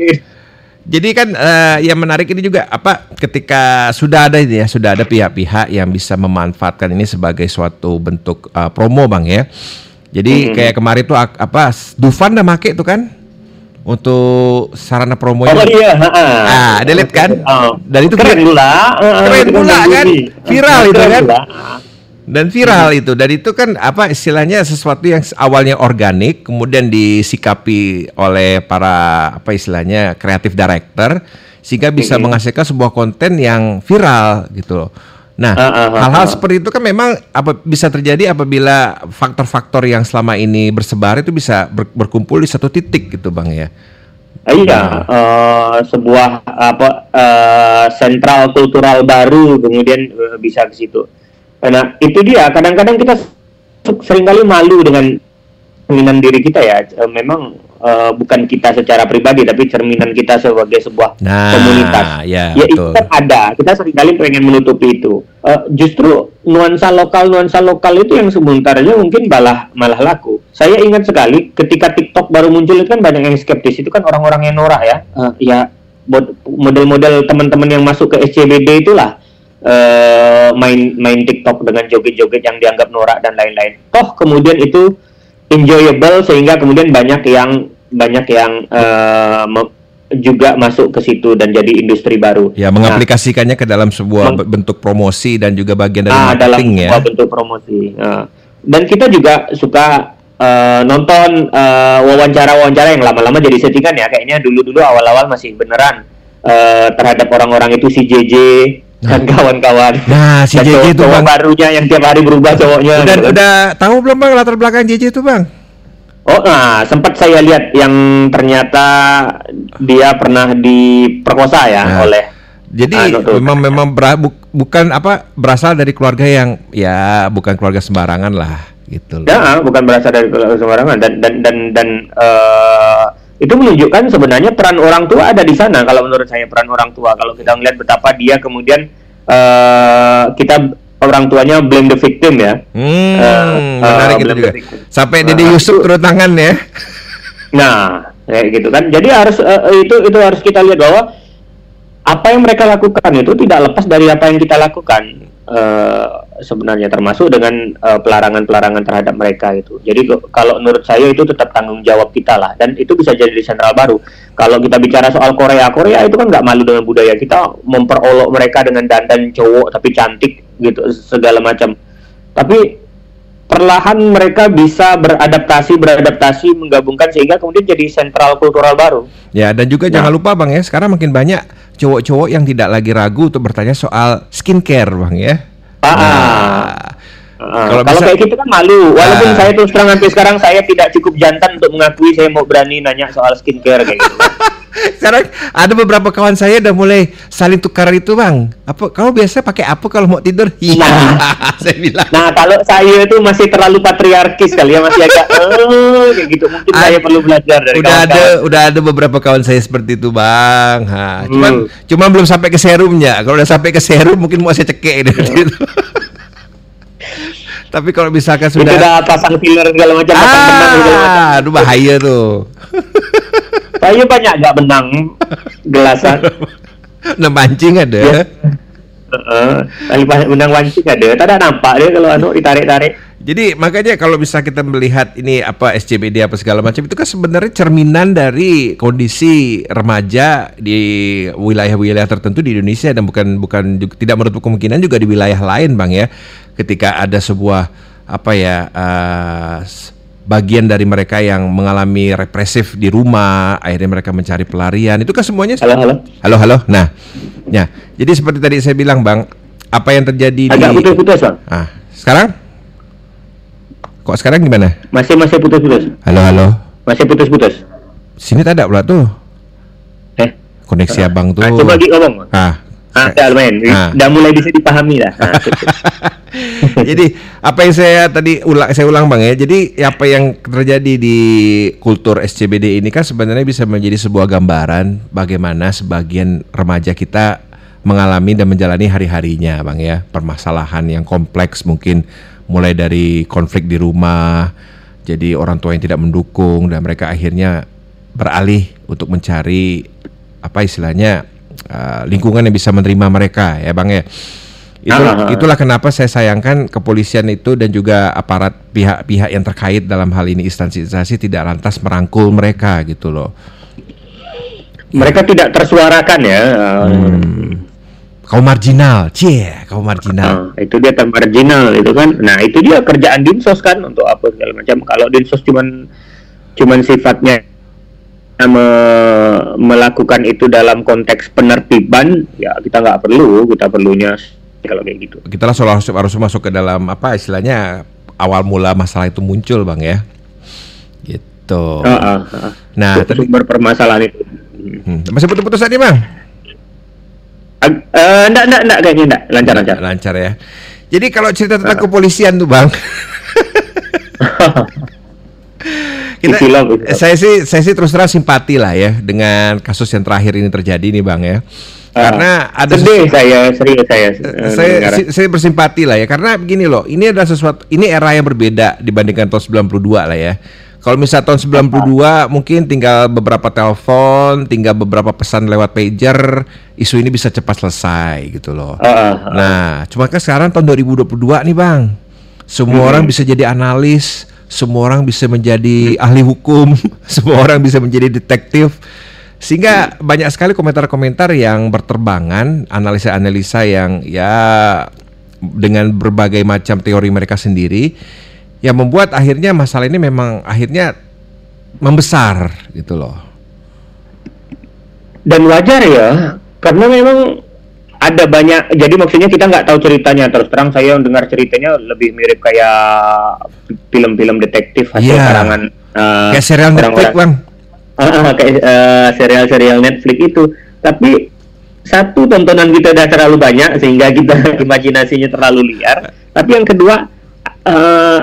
Jadi kan eh, yang menarik ini juga apa ketika sudah ada ini ya sudah ada pihak-pihak yang bisa memanfaatkan ini sebagai suatu bentuk eh, promo bang ya. Jadi kayak kemarin tuh apa Dufan udah make tuh kan untuk sarana promonya. Oh iya. Ah, ada lihat kan? Oh. Dan itu keren pula. Heeh, keren itu pula kan? Viral itu Keren kan? dan viral itu dan itu kan apa istilahnya sesuatu yang awalnya organik kemudian disikapi oleh para apa istilahnya kreatif director sehingga bisa menghasilkan sebuah konten yang viral gitu loh. Nah, Ah, ah, ah, hal-hal ah. seperti itu kan memang apa bisa terjadi apabila faktor-faktor yang selama ini bersebar itu bisa ber- berkumpul di satu titik gitu, Bang ya. Iya, eh, sebuah apa eh, sentral kultural baru kemudian eh, bisa ke situ. Karena itu dia kadang-kadang kita se- sering kali malu dengan cerminan diri kita ya. Eh, memang eh, bukan kita secara pribadi tapi cerminan kita sebagai sebuah Nah, komunitas. ya, ya itu kan ada. Kita sering kali pengen menutupi itu. Eh, justru nuansa lokal nuansa lokal itu yang sebentarnya mungkin malah malah laku. Saya ingat sekali ketika TikTok baru muncul itu kan banyak yang skeptis. Itu kan orang-orang yang norak ya. Eh, ya mod- model-model teman-teman yang masuk ke SCBD itulah eh, main main TikTok dengan joget-joget yang dianggap norak dan lain-lain. Toh kemudian itu enjoyable sehingga kemudian banyak yang banyak yang me- juga masuk ke situ dan jadi industri baru. Ya, Nah, mengaplikasikannya ke dalam sebuah Meng- bentuk promosi dan juga bagian dari ah, dalam marketing ya. sebuah bentuk promosi. Ah. dan kita juga suka eh, nonton eh, wawancara-wawancara yang lama-lama jadi settingan ya. Kayaknya dulu-dulu awal-awal masih beneran eh, terhadap orang-orang itu si JJ dan kawan-kawan. Nah, si Dan JJ itu, Bang. barunya yang tiap hari berubah cowoknya. Udah gitu udah tahu belum Bang latar belakang JJ itu, Bang? Oh, nah, sempat saya lihat yang ternyata dia pernah diperkosa ya Nah, oleh Jadi Anu memang memang bera- bu- bukan apa berasal dari keluarga yang ya bukan keluarga sembarangan lah gitu loh. Ya, bukan berasal dari keluarga sembarangan dan dan dan dan eh, itu menunjukkan sebenarnya peran orang tua ada di sana kalau menurut saya peran orang tua kalau kita melihat betapa dia kemudian eh, kita orang tuanya blame the victim ya. Hmm, Eh, menarik eh, itu juga. Sampai Nah, Dede Yusuf itu- turun tangan ya. Nah, kayak gitu kan. Jadi harus eh, itu itu harus kita lihat bahwa apa yang mereka lakukan itu tidak lepas dari apa yang kita lakukan eh, sebenarnya termasuk dengan eh, pelarangan-pelarangan terhadap mereka itu. Jadi kalau menurut saya itu tetap tanggung jawab kita lah dan itu bisa jadi sentral baru. Kalau kita bicara soal Korea, Korea itu kan nggak malu dengan budaya kita memperolok mereka dengan dandan cowok tapi cantik gitu segala macam. Tapi perlahan mereka bisa beradaptasi beradaptasi menggabungkan sehingga kemudian jadi sentral kultural baru. Ya, dan juga Nah. jangan lupa Bang ya, sekarang makin banyak cowok-cowok yang tidak lagi ragu untuk bertanya soal skincare, Bang ya. Ah, ah. Nah, Ah, Kalau kalau bisa- kayak gitu kan malu. Walaupun Ah. saya terus terang sampai sekarang saya tidak cukup jantan untuk mengakui saya mau berani nanya soal skincare kayak gitu. sekarang ada beberapa kawan saya udah mulai saling tukar itu, Bang. Apa kamu biasa pakai apa kalau mau tidur? Iya, saya bilang. Nah kalau saya itu masih terlalu patriarkis kali ya masih agak eh kayak gitu mungkin saya Ad- perlu belajar dari udah ada kawan-kawan. udah ada beberapa kawan saya seperti itu bang ha, cuman Hmm. cuman belum sampai ke serumnya kalau udah sampai ke serum mungkin mau saya cekek deh gitu. Tapi kalau misalkan sudah udah pasang filler segala macam, pasang benang segala macam. ah aduh bahaya tuh Saya banyak agak benang gelasan. nah mancing ada Ya. Heeh. Tali pas- benang wancing ada. Tak ada nampak dia kalau anu ditarik-tarik. Jadi makanya kalau bisa kita melihat ini apa SCBD apa segala macam itu kan sebenarnya cerminan dari kondisi remaja di wilayah-wilayah tertentu di Indonesia dan bukan bukan juga, tidak menutup kemungkinan juga di wilayah lain bang ya ketika ada sebuah apa ya s- bagian dari mereka yang mengalami represif di rumah akhirnya mereka mencari pelarian itu kan semuanya Halo, halo. halo halo nah ya jadi seperti tadi saya bilang bang apa yang terjadi Agak di putus-putus, Bang. Ah, sekarang? Kok sekarang gimana? Masih masih putus-putus. Halo, halo. Masih putus-putus. Sini tak ada pula tuh. Eh. Koneksi abang tuh. Ah, coba lagi ngomong. Ah. Ah, lumayan. Ah. Dah mulai bisa dipahami lah. Ah, Jadi apa yang saya tadi ulang saya ulang Bang ya. Jadi apa yang terjadi di kultur SCBD ini kan sebenarnya bisa menjadi sebuah gambaran bagaimana sebagian remaja kita mengalami dan menjalani hari-harinya Bang ya. Permasalahan yang kompleks mungkin mulai dari konflik di rumah, jadi orang tua yang tidak mendukung dan mereka akhirnya beralih untuk mencari apa istilahnya uh, lingkungan yang bisa menerima mereka ya Bang ya. Itu, Ah. itulah kenapa saya sayangkan kepolisian itu dan juga aparat pihak-pihak yang terkait dalam hal ini instansi-instansi tidak lantas merangkul mereka gitu loh. Mereka tidak tersuarakan ya. Hmm. Kau marginal, cie, kau marginal. ah, itu dia termarginal itu kan. Nah, itu dia kerjaan dinsos kan untuk apa segala macam. Kalau dinsos cuman cuman sifatnya me- melakukan itu dalam konteks penertiban, ya kita nggak perlu, kita perlunya kalau kayak gitu. Kita langsung harus, harus masuk ke dalam apa istilahnya awal mula masalah itu muncul bang ya. Gitu. Ah, ah, ah. Nah, Itu sumber permasalahan itu. hmm, masih putus-putus tadi bang? Eh, enggak, enggak, enggak, kayaknya enggak. Lancar, lancar. Lancar ya. Jadi kalau cerita tentang kepolisian tuh bang, kita, love. saya sih saya sih terus terang simpati lah ya dengan kasus yang terakhir ini terjadi nih bang ya. Karena Ah, ada sedih saya, serius saya. eh, saya mendengar. si- saya bersimpati lah ya karena begini loh ini adalah sesuatu ini era yang berbeda dibandingkan tahun 92 lah ya kalau misal tahun 92 mungkin tinggal beberapa telepon tinggal beberapa pesan lewat pager isu ini bisa cepat selesai gitu loh. Ah, ah, ah. nah cuma kan sekarang tahun 2022 nih bang. Semua orang bisa jadi analis semua orang bisa menjadi ahli hukum semua orang bisa menjadi detektif. Sehingga banyak sekali komentar-komentar yang berterbangan, analisa-analisa yang ya dengan berbagai macam teori mereka sendiri yang membuat akhirnya masalah ini memang akhirnya membesar gitu loh. dan wajar ya karena memang ada banyak jadi maksudnya kita nggak tahu ceritanya terus terang saya dengar ceritanya lebih mirip kayak film-film detektif hasil Iya. karangan eh, Kayak serial Netflix, orang-orang- Bang. Ah, kayak eh, serial-serial Netflix itu tapi satu tontonan kita udah terlalu banyak sehingga kita imajinasinya terlalu liar tapi yang kedua eh,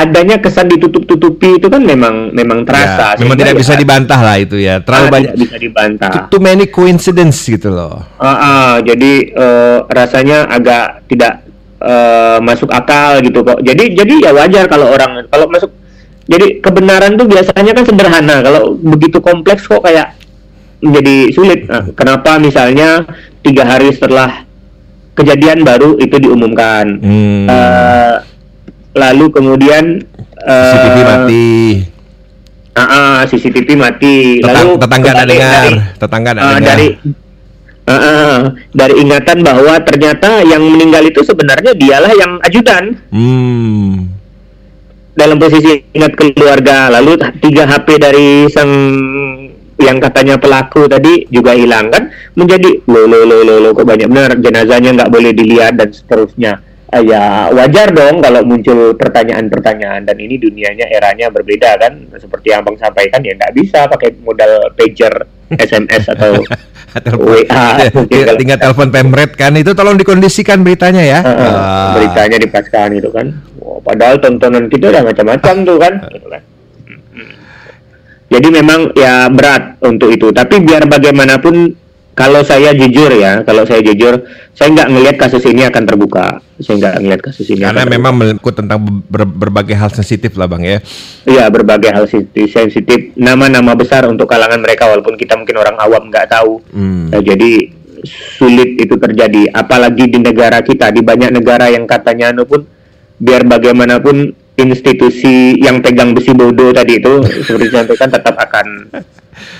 adanya kesan ditutup-tutupi itu kan memang memang terasa Ya, memang tidak ya, bisa dibantah lah itu ya. Terlalu ah, banyak tidak bisa dibantah too, too many coincidence gitu loh. Ah, ah, jadi eh, rasanya agak tidak eh, masuk akal gitu kok. Jadi jadi ya wajar kalau orang kalau masuk jadi kebenaran tuh biasanya kan sederhana. Kalau begitu kompleks kok kayak menjadi sulit. Nah, kenapa misalnya tiga hari setelah kejadian baru itu diumumkan? Hmm. Eh, lalu kemudian eh, CCTV mati. ah, ah, CCTV mati. Tetang- lalu tetangga ada dengar, dari- tetangga ada Ah, dengar. dari Ah, ah, dari ingatan bahwa ternyata yang meninggal itu sebenarnya dialah yang ajudan. Hmm. dalam posisi ingat keluarga lalu tiga HP dari sang yang katanya pelaku tadi juga hilang kan menjadi lo lo lo lo, lo kok banyak benar jenazahnya nggak boleh dilihat dan seterusnya uh, ya wajar dong kalau muncul pertanyaan-pertanyaan. Dan ini dunianya eranya berbeda kan? Seperti yang bang sampaikan ya nggak bisa pakai modal pager SMS atau WA tinggal, tinggal telepon pemret kan? Itu tolong dikondisikan beritanya ya. Uh, uh. beritanya dipaskan itu kan? Wow, padahal tontonan kita udah macam-macam tuh kan? Gitu kan? Jadi memang ya berat untuk itu. Tapi biar bagaimanapun kalau saya jujur ya, kalau saya jujur, saya nggak ngelihat kasus ini akan terbuka. Saya nggak ngelihat kasus ini. Karena memang melingkup tentang ber berbagai hal sensitif lah bang ya. Iya berbagai hal sensitif, nama-nama besar untuk kalangan mereka walaupun kita mungkin orang awam nggak tahu. Hmm. Nah, jadi sulit itu terjadi. Apalagi di negara kita, di banyak negara yang katanya anu pun biar bagaimanapun institusi yang pegang besi bodoh tadi itu seperti disampaikan tetap akan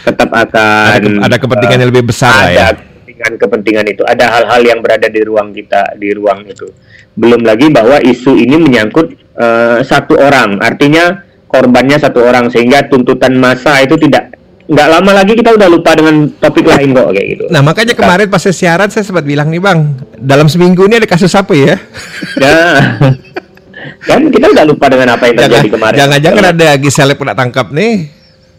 tetap akan ada, ke, ada kepentingan uh, yang lebih besar ada ya. kepentingan kepentingan itu ada hal-hal yang berada di ruang kita di ruang itu belum lagi bahwa isu ini menyangkut uh, satu orang artinya korbannya satu orang sehingga tuntutan masa itu tidak nggak lama lagi kita udah lupa dengan topik lain kok kayak gitu. Nah makanya kemarin pas saya siaran saya sempat bilang nih bang, dalam seminggu ini ada kasus apa ya? Ya. kan kita udah lupa dengan apa yang terjadi jangan, kemarin. Jangan-jangan ada Giselle pernah tangkap nih.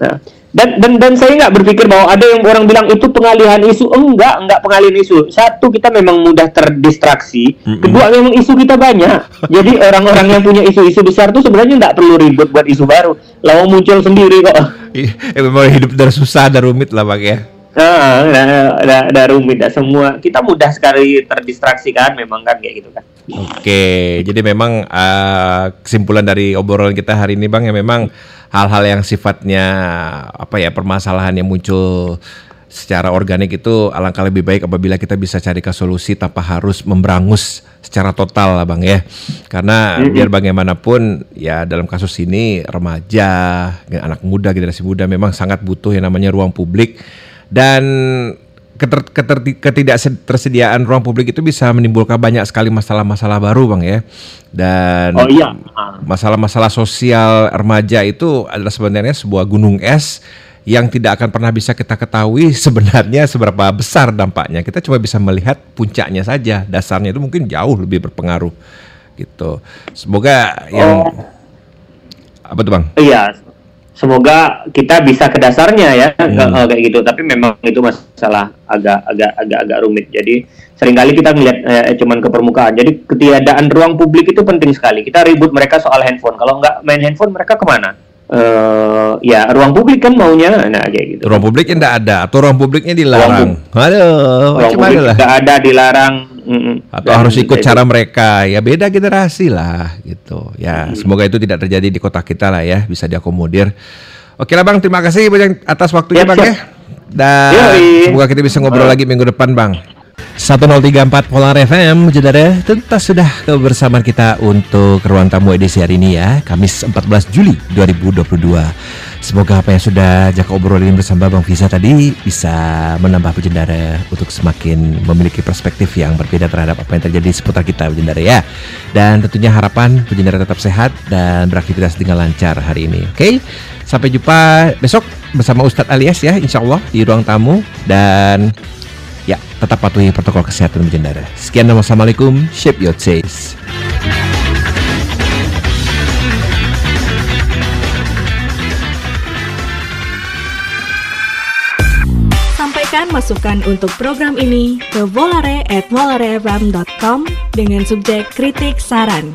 Nah, dan dan dan saya nggak berpikir bahwa ada yang orang bilang itu pengalihan isu. Enggak enggak pengalihan isu. Satu kita memang mudah terdistraksi. Mm -hmm. kedua memang isu kita banyak. Jadi orang-orang yang punya isu-isu besar tuh sebenarnya nggak perlu ribut buat isu baru. Lalu muncul sendiri kok. Eh, memang hidup dari susah dan rumit lah pak ya. Ah, ada, ada, ada rumit, ada semua. Kita mudah sekali terdistraksi kan, memang kan kayak gitu kan. Oke, jadi memang uh, kesimpulan dari obrolan kita hari ini bang ya memang hal-hal yang sifatnya apa ya permasalahan yang muncul secara organik itu alangkah lebih baik apabila kita bisa cari ke solusi tanpa harus memberangus secara total lah bang ya karena mm -hmm. biar bagaimanapun ya dalam kasus ini remaja anak muda generasi muda memang sangat butuh yang namanya ruang publik dan keter, keter, ketidaktersediaan ruang publik itu bisa menimbulkan banyak sekali masalah-masalah baru bang ya. Dan oh, iya. masalah-masalah sosial remaja itu adalah sebenarnya sebuah gunung es yang tidak akan pernah bisa kita ketahui sebenarnya seberapa besar dampaknya. Kita cuma bisa melihat puncaknya saja. Dasarnya itu mungkin jauh lebih berpengaruh gitu. Semoga yang oh. apa tuh bang? Iya semoga kita bisa ke dasarnya ya hmm. ke, uh, kayak gitu. Tapi memang itu masalah agak agak agak agak rumit. Jadi sering kali kita ngeliat eh, cuman ke permukaan. Jadi ketiadaan ruang publik itu penting sekali. Kita ribut mereka soal handphone. Kalau nggak main handphone mereka ke mana? Uh, ya ruang publik kan maunya. Nah kayak gitu. Ruang publiknya tidak ada atau ruang publiknya dilarang? Ruang, aduh ruang publik tidak ada dilarang Atau Dan harus ikut cara mereka. Ya beda generasi lah gitu. Ya mm. semoga itu tidak terjadi di kota kita lah ya bisa diakomodir. Oke lah bang. Terima kasih banyak atas waktunya ya, bang ya. Dan Yoi. semoga kita bisa ngobrol lagi minggu depan bang 1034 Polar FM Saudara tuntas sudah kebersamaan kita untuk ruang tamu edisi hari ini ya Kamis 14 Juli 2022 Semoga apa yang sudah Jaka obrolin bersama Bang Visa tadi bisa menambah Pujendara untuk semakin memiliki perspektif yang berbeda terhadap apa yang terjadi seputar kita Pujendara ya. Dan tentunya harapan Pujendara tetap sehat dan beraktivitas dengan lancar hari ini. Oke, okay? sampai jumpa besok bersama Ustadz Alias ya insya Allah di ruang tamu dan ya tetap patuhi protokol kesehatan Pujendara. Sekian dan wassalamualaikum. Shape your taste. Sampaikan masukan untuk program ini ke volare@volarefm.com dengan subjek kritik saran.